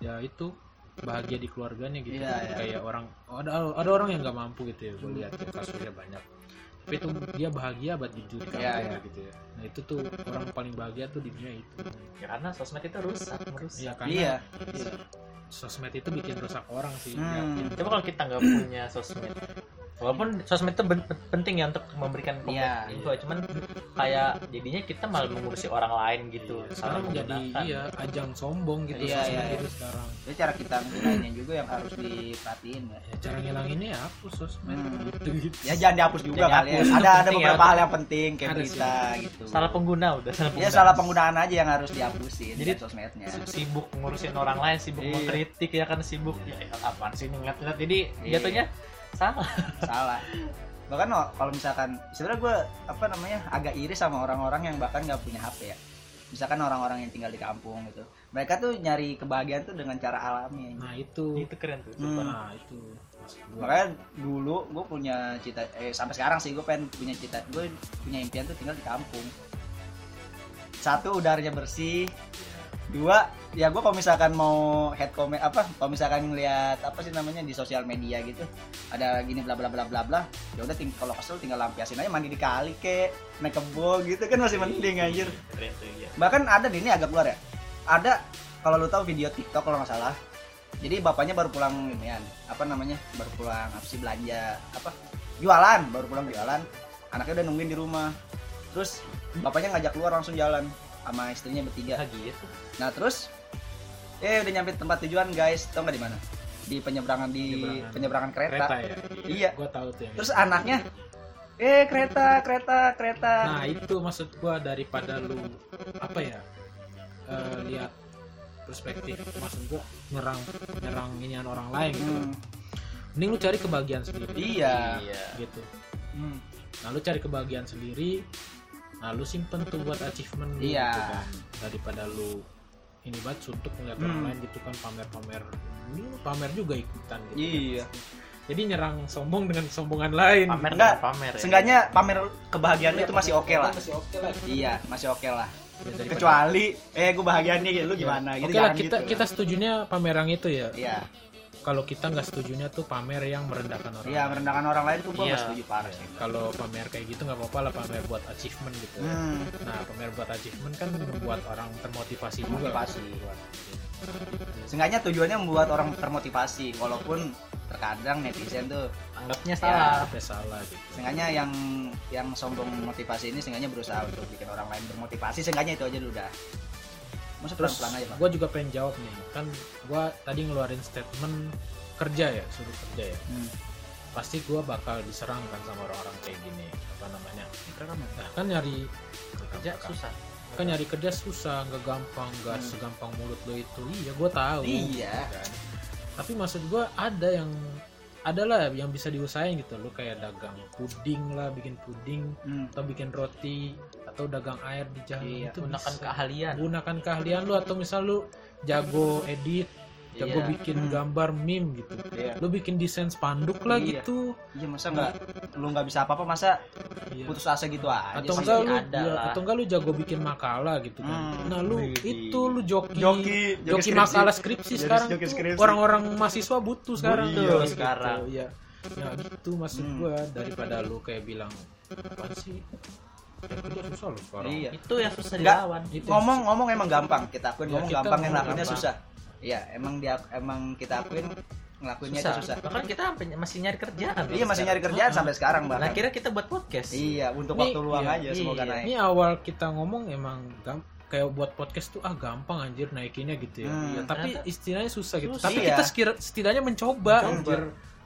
ya itu bahagia di keluarganya gitu. Iya, iya. Kayak orang ada ada orang yang nggak mampu gitu ya, gue lihat ya, kasusnya banyak. Tapi itu dia bahagia banget jujur di Iya, kamarnya iya. gitu ya. Nah itu tuh orang paling bahagia tuh di dunia itu. ya karena sosmed itu rusak merusak Ya karena Iya. sosmed itu bikin rusak orang sih. Hmm. yakin. coba kalau kita nggak punya sosmed walaupun sosmed itu penting ya untuk memberikan Iya, info cuman kayak jadinya kita malah mengurusi orang lain gitu salah sekarang jadi menggunakan. iya ajang sombong gitu Iya, sosmed iya, itu sekarang Jadi cara kita menggunainnya juga yang harus diperhatiin ya. ya, cara ngilanginnya ya hapus sosmed Hmm. gitu gitu Ya jangan dihapus juga Jangan kali ya. dihapus, Ada ada ya. beberapa hal yang penting kayak berita gitu. salah pengguna udah salah Ya pengguna. salah penggunaan aja yang harus dihapusin Jadi- di sosmednya. sibuk ngurusin orang lain sibuk Iya. mengkritik ya kan sibuk ya apaan sih ngeliat-ngeliat jadi Iya. jatuhnya salah. Salah. Bahkan kalau misalkan sebenarnya gue apa namanya agak iri sama orang-orang yang bahkan nggak punya HP ya. Misalkan orang-orang yang tinggal di kampung gitu. Mereka tuh nyari kebahagiaan tuh dengan cara alami. Nah itu. Itu keren tuh. Hmm. nah itu. Makanya dulu gue punya cita eh sampai sekarang sih gue pengen punya cita gue punya impian tuh tinggal di kampung. Satu udaranya bersih dua ya gue kalau misalkan mau head comment apa kalau misalkan ngeliat apa sih namanya di sosial media gitu ada gini bla bla bla bla bla ya udah ting- kalau kesel tinggal lampiasin aja mandi di kali kek naik kebo gitu kan masih mending anjir. Ya bahkan ada di ini agak keluar ya. Ada kalau lu tahu video TikTok kalau nggak salah jadi bapaknya baru pulang inian apa namanya baru pulang apa sih belanja apa jualan baru pulang jualan anaknya udah nungguin di rumah. Terus bapaknya ngajak keluar langsung jalan sama istrinya bertiga. Ya gitu? Nah terus? Eh udah nyampe tempat tujuan guys. Tau nggak di mana? Di penyeberangan di Penyeberangan. penyeberangan kereta, kereta ya? Iya. gua tahu tuh yang terus itu. anaknya? Eh kereta kereta kereta. Nah itu maksud gua daripada lu apa ya eh, lihat perspektif maksud gua nyerang nyerang inian orang lain gitu. Hmm, mending lu cari kebahagiaan sendiri. Iya. Gitu. Hmm. nah lu cari kebahagiaan sendiri nah lu simpen tuh buat achievement Iya. gitu kan daripada lu ini banget suntuk ngeliat orang Hmm. lain gitu kan pamer-pamer ini pamer juga ikutan gitu kan. Iya. jadi nyerang sombong dengan sombongan lain pamer Enggak, pamer ya. Seenggaknya pamer kebahagiaan itu masih oke lah. masih oke lah Iya, masih oke lah. Ya, daripada- Kecuali eh gue bahagia nih, lu gimana? Oke Gitu lah jangan kita gitu. kita setujunya pamer yang itu ya Iya, kalau kita nggak setujunya tuh pamer yang merendahkan orang iya lain. merendahkan orang lain tuh gue Iya. nggak setuju parah sih. kalau pamer kayak gitu nggak apa-apa lah pamer buat achievement gitu Hmm, nah pamer buat achievement kan membuat orang termotivasi juga Motivasi. Seenggaknya tujuannya membuat orang termotivasi, walaupun terkadang netizen tuh anggapnya Ya. salah sampai salah gitu Seenggaknya yang yang sombong motivasi ini seenggaknya berusaha untuk bikin orang lain bermotivasi. Seenggaknya itu aja dulu dah. Masa terus pelan-pelan aja, Pak. gue juga pengen jawab nih kan gue tadi ngeluarin statement kerja ya suruh kerja ya Hmm. pasti gue bakal diserang kan sama orang-orang kayak gini apa namanya nah, kan nyari kerja susah kan nyari kerja susah nggak gampang nggak Hmm. segampang mulut lo itu iya gue tahu Iya. kan. tapi maksud gue ada yang ada lah yang bisa diusahain gitu lo kayak dagang puding lah bikin puding Hmm. atau bikin roti atau dagang air di jalan Iya, itu gunakan bisa. keahlian gunakan keahlian lu atau misal lu jago edit jago Iya. bikin Hmm. gambar meme gitu Iya. lu bikin desain spanduk lah Iya. gitu Iya, masa nggak lu nggak bisa apa-apa masa Iya. putus asa gitu aja atau sih? enggak lu ada ya, lah. atau enggak lu jago bikin makalah gitu kan Hmm. nah lu Widih. itu lu joki Joki, joki joki skripsi. makalah skripsi Joki- sekarang joki tuh skripsi. orang-orang mahasiswa butuh sekarang Iya, tuh, sekarang. gitu, iya nah gitu maksud Hmm. gua daripada lu kayak bilang apa sih ya, kerja susah loh sekarang Iya. itu yang susah Nggak. dilawan Itu ngomong ngomong emang gampang kita akuin Ya, ngomong kita gampang yang ngelakuinnya gampang. susah iya emang dia emang kita akuin ngelakuinnya itu susah bahkan kita masih nyari kerjaan iya masih nyari sekarang. kerjaan Ah. sampai sekarang nah bahkan kira kita buat podcast iya untuk Ini- waktu luang iya, aja semoga iya. naik Ini awal kita ngomong emang gam- kayak buat podcast tuh ah gampang anjir naikinnya gitu ya. Hmm, Iya, tapi istilahnya susah gitu. susah. Tapi Iya. kita sekira- setidaknya mencoba, Mencoba. anjir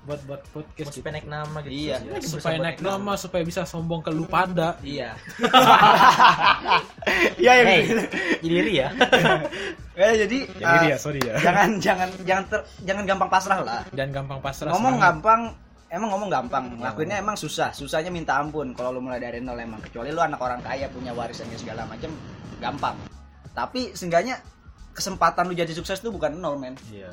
buat buat podcast mau gitu. supaya naik nama gitu Iya. Berusaha supaya buat naik nama, supaya bisa sombong ke lu pada. (laughs) iya iya iya Hey. gitu. jadi ya Eh, jadi Jadi uh, ya, sorry ya. jangan jangan jangan ter, jangan gampang pasrah lah Dan gampang pasrah. ngomong semangat. gampang emang ngomong gampang ngelakuinnya emang susah susahnya minta ampun kalau lu mulai dari nol emang kecuali lu anak orang kaya punya warisannya segala macam gampang tapi seenggaknya kesempatan lu jadi sukses tuh bukan nol men Iya.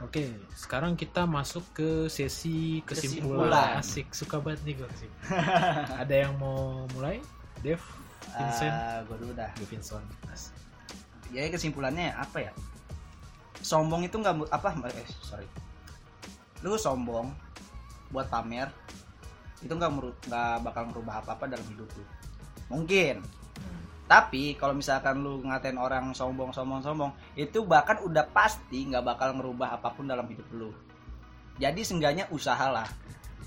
Oke, sekarang kita masuk ke sesi kesimpulan. Kesimpulan. Asik, suka banget nih gue sih. (laughs) Ada yang mau mulai? Dev, Vincent, gue dulu dah Dev Vincent. Jadi kesimpulannya apa ya sombong itu nggak apa eh, sorry lu sombong buat pamer itu nggak nggak bakal merubah apa apa dalam hidup lu mungkin tapi kalau misalkan lu ngatain orang sombong sombong sombong itu bahkan udah pasti nggak bakal merubah apa pun dalam hidup lu. Jadi seenggaknya usahalah.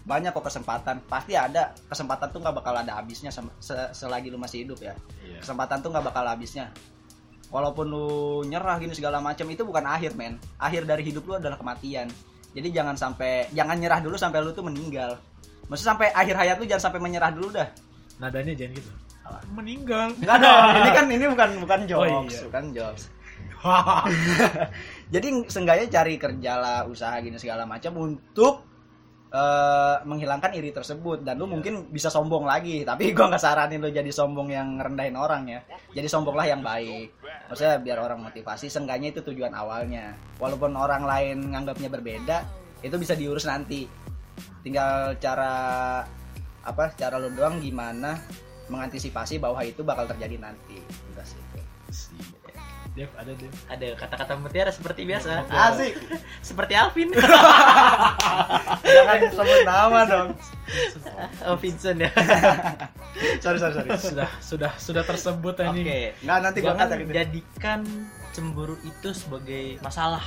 Banyak kok kesempatan. Pasti ada. Kesempatan tuh nggak bakal ada habisnya se- selagi lu masih hidup ya. Iya. kesempatan tuh nggak bakal habisnya. Walaupun lu nyerah gini segala macam itu bukan akhir men. Akhir dari hidup lu adalah kematian. Jadi jangan sampai jangan nyerah dulu sampai lu tuh meninggal. Maksudnya sampai akhir hayat lu jangan sampai menyerah dulu dah. Nadanya jangan gitu. Meninggal. Enggak dong, (laughs) ini kan ini bukan bukan jokes, Oh, iya. bukan jokes. (laughs) Jadi seenggaknya cari kerja lah, usaha gini segala macam untuk eh, menghilangkan iri tersebut dan lu mungkin bisa sombong lagi, tapi gua nggak saranin lu jadi sombong yang ngerendahin orang ya. Jadi sombonglah yang baik. Maksudnya biar orang motivasi, seenggaknya itu tujuan awalnya. Walaupun orang lain nganggapnya berbeda, itu bisa diurus nanti. Tinggal cara apa? Cara lu doang gimana mengantisipasi bahwa itu bakal terjadi nanti. Udah sih. Dev ada Dev. Ada kata-kata mutiara seperti biasa. Asik. (laughs) Seperti Alvin. (laughs) Jangan sebut nama dong. (laughs) oh, Vincent ya. Sorry sorry sorry. Sudah sudah sudah tersebut Oke. ini. Nggak nanti gua Jangan kata gitu. jadikan cemburu itu sebagai masalah.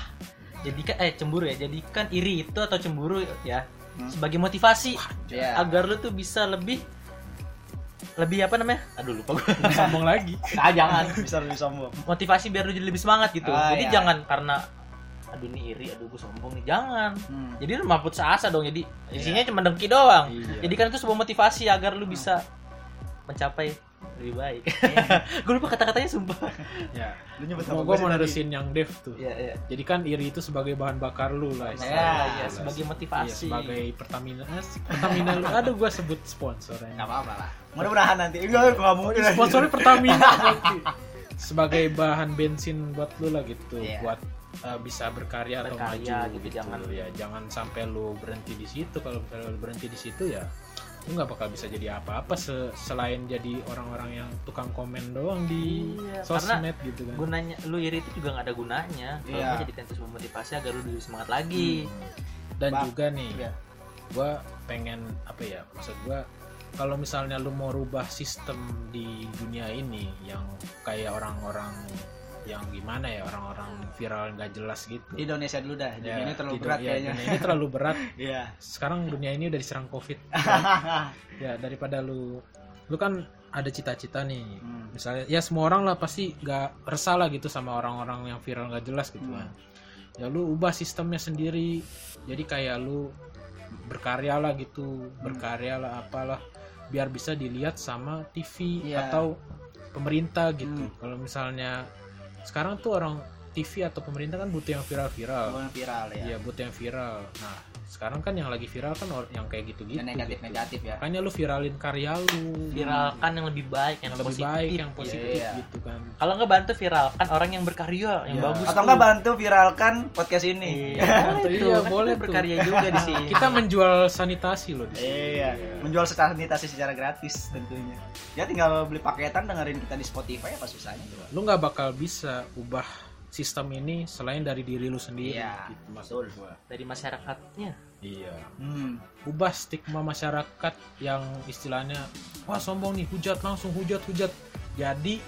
Jadikan eh cemburu ya, jadikan iri itu atau cemburu ya Hmm. sebagai motivasi Ya. agar lu tuh bisa lebih lebih apa namanya? Aduh lupa gue. Sombong lagi. ah, jangan. bisa lebih sombong. Motivasi biar lu jadi lebih semangat gitu. Ah, jadi iya. jangan karena aduh ini iri, aduh gue sombong nih. Jangan. Hmm. Jadi lu mah putus asa dong. Jadi isinya cuma dengki doang. Iya. Jadi kan itu sebuah motivasi agar lu bisa mencapai lebih baik. (laughs) gue lupa kata-katanya sumpah. Ya. Lu nyebut gua sih mau nerusin yang Dev tuh. Iya, iya. Jadi kan iri itu sebagai bahan bakar lu lah. Ya, istilahnya. ya, Jelas. sebagai Iya, motivasi. sebagai Pertamina asik. Pertamina lu. Aduh gua sebut sponsornya. Nggak apa-apa lah. Mudah-mudahan nanti. Enggak, enggak mungkin. Sponsornya Pertamina. (laughs) Sebagai bahan bensin buat lu lah gitu, Iya. buat uh, bisa berkarya, atau Berkarya maju gitu, gitu. jangan. ya jangan sampai lu berhenti di situ. Kalau misalnya lu berhenti di situ ya lu nggak bakal bisa jadi apa-apa se- selain jadi orang-orang yang tukang komen doang di Iya, sosmed gitu kan. Gunanya lu iri itu juga nggak ada gunanya. Kalau Iya. nggak jadikan itu sebuah motivasi agar lu lebih semangat lagi. Dan Bang. juga nih, Iya. gua pengen apa ya? Maksud gua kalau misalnya lu mau rubah sistem di dunia ini yang kayak orang-orang yang gimana ya orang-orang viral nggak jelas gitu. Di Indonesia dulu dah. Ya, ini terlalu berat dunia- kayaknya. dunia ini terlalu berat. (laughs) Iya. Sekarang dunia ini udah diserang covid. (laughs) ya daripada lu, lu kan ada cita-cita nih. Hmm. Misalnya ya semua orang lah pasti nggak resah lah gitu sama orang-orang yang viral nggak jelas gitu Hmm. kan. Ya lu ubah sistemnya sendiri. Jadi kayak lu berkarya lah gitu, Hmm. berkarya lah apalah biar bisa dilihat sama TV Iya. atau pemerintah gitu. Hmm. Kalau misalnya sekarang tuh orang TV atau pemerintah kan butuh yang viral-viral. Gua viral ya. Iya, butuh yang viral. Nah, sekarang kan yang lagi viral kan yang kayak gitu-gitu. Yang negatif-negatif gitu. ya. Makanya lu viralin karya lu. Viralkan yang lebih baik, yang, yang lebih positif. baik, yang positif Iya. gitu kan. Kalau nggak bantu viralkan orang yang berkarya, yang Iya. bagus. Atau tuh. enggak bantu viralkan podcast ini. Iya, boleh Iya, tuh. Kan boleh tuh. berkarya juga di sini. Kita menjual sanitasi loh di sini. Iya, menjual sanitasi secara gratis tentunya. Ya tinggal beli paketan dengerin kita di Spotify apa susahnya. Lu nggak bakal bisa ubah sistem ini selain dari diri lu sendiri. Iya, gitu, maksud betul. dari masyarakatnya. Iya. Hmm. Ubah stigma masyarakat yang istilahnya wah sombong nih, hujat langsung hujat hujat. Jadi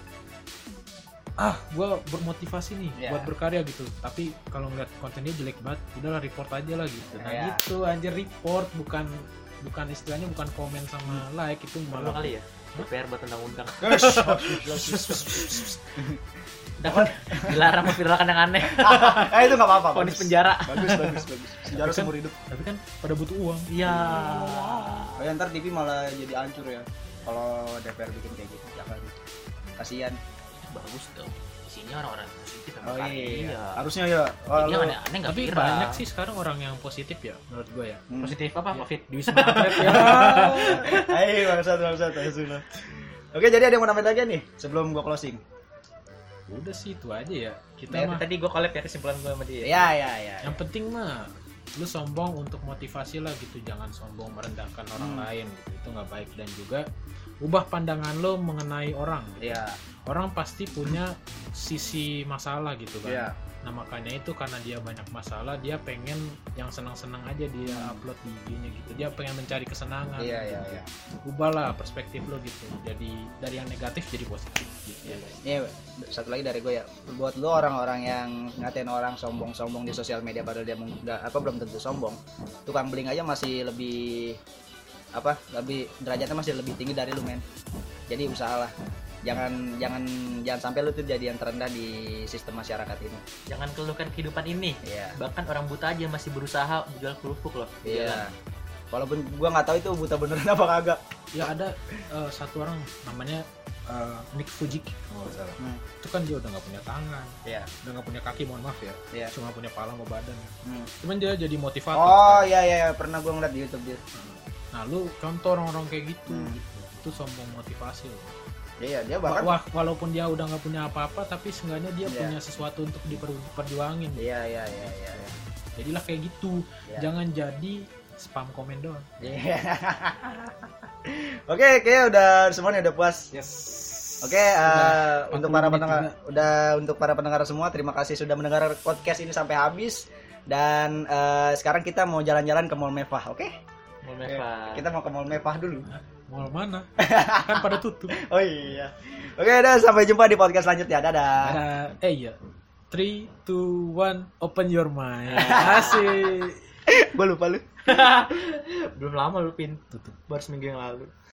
ah gua bermotivasi nih Iya. buat berkarya gitu tapi kalau ngeliat kontennya jelek banget udahlah report aja lah gitu nah Iya. gitu anjir report bukan bukan istilahnya bukan komen sama like itu malah kali ya. DPR buat undang-undang. (laughs) Dapat dilarang memviralkan yang aneh. (laughs) eh itu nggak apa-apa. Ponis bagus. penjara. Bagus, bagus, bagus. Penjara seumur hidup. tapi kan pada butuh uang Iya. Oh, ya, ntar TV malah jadi hancur ya. Kalau DPR bikin kayak gitu, jangan. Kasihan. Bagus dong. Isinya orang-orang Oh berkarya. iya. Harusnya ya. Yang aneh-aneh nggak tapi viral. banyak sih sekarang orang yang positif ya menurut gue ya Hmm. Positif apa? Covid. di wisma atlet ya (laughs) Ayo bangsat bangsat ayo sudah. Oke, jadi ada yang mau nambahin lagi nih sebelum gua closing. udah sih itu aja ya kita Nah, mah tadi gue collab ya kesimpulan gue sama dia. Ya, ya, ya. yang penting mah lu sombong untuk motivasi lah gitu jangan sombong merendahkan orang Hmm. lain gitu itu nggak baik dan juga ubah pandangan lo mengenai orang gitu. Iya, orang pasti punya sisi masalah gitu kan iya. nah makanya itu karena dia banyak masalah dia pengen yang senang-senang aja dia upload di IG-nya gitu dia pengen mencari kesenangan Iya, gitu. iya, iya. ubahlah perspektif lo gitu jadi dari yang negatif jadi positif gitu Iya, Ini satu lagi dari gue ya. Buat lu orang-orang yang ngatain orang sombong-sombong di sosial media padahal dia nggak- apa belum tentu sombong. Tukang bling aja masih lebih apa? Lebih derajatnya masih lebih tinggi dari lu, men. Jadi usahalah. Jangan jangan jangan sampai lu tuh jadi yang terendah di sistem masyarakat ini. Jangan keluhkan kehidupan ini. Iya. Bahkan orang buta aja masih berusaha jual kerupuk loh. Iya. Walaupun gua nggak tahu itu buta beneran apa kagak. ya ada eh, satu orang namanya eh, Nick Fujiki kalau nggak salah Hmm. itu kan dia udah nggak punya tangan Iya. udah nggak punya kaki mohon maaf ya Iya. cuma punya kepala sama badan Hmm. cuman dia jadi motivator Oh, kan. iya iya iya. pernah gua ngeliat di YouTube dia. Nah lu contoh orang-orang kayak gitu Hmm. gitu. itu sombong motivasi loh Iya, dia bahkan Wah, walaupun dia udah nggak punya apa-apa tapi seenggaknya dia Iya. punya sesuatu untuk diperjuangin Iya, iya, iya, iya. iya. jadilah kayak gitu Iya. jangan jadi spam komen doang Iya. (laughs) Oke, kayaknya udah semuanya udah puas. yes Oke, eh, Udah untuk 40 para pendengar, juga. udah untuk para pendengar semua, terima kasih sudah mendengar podcast ini sampai habis. Dan eh, sekarang kita mau jalan-jalan ke Mall Mevah, oke? Mau meva. Kita mau ke Mall Mevah dulu. mau mana (laughs) kan pada tutup Oh iya. Oke, udah sampai jumpa di podcast selanjutnya. Dadah. Ada eh iya 3 2 1 open your mind asik (laughs) Gue lupa lu. (laughs) Belum lama lu pin. tutup Baru seminggu yang lalu.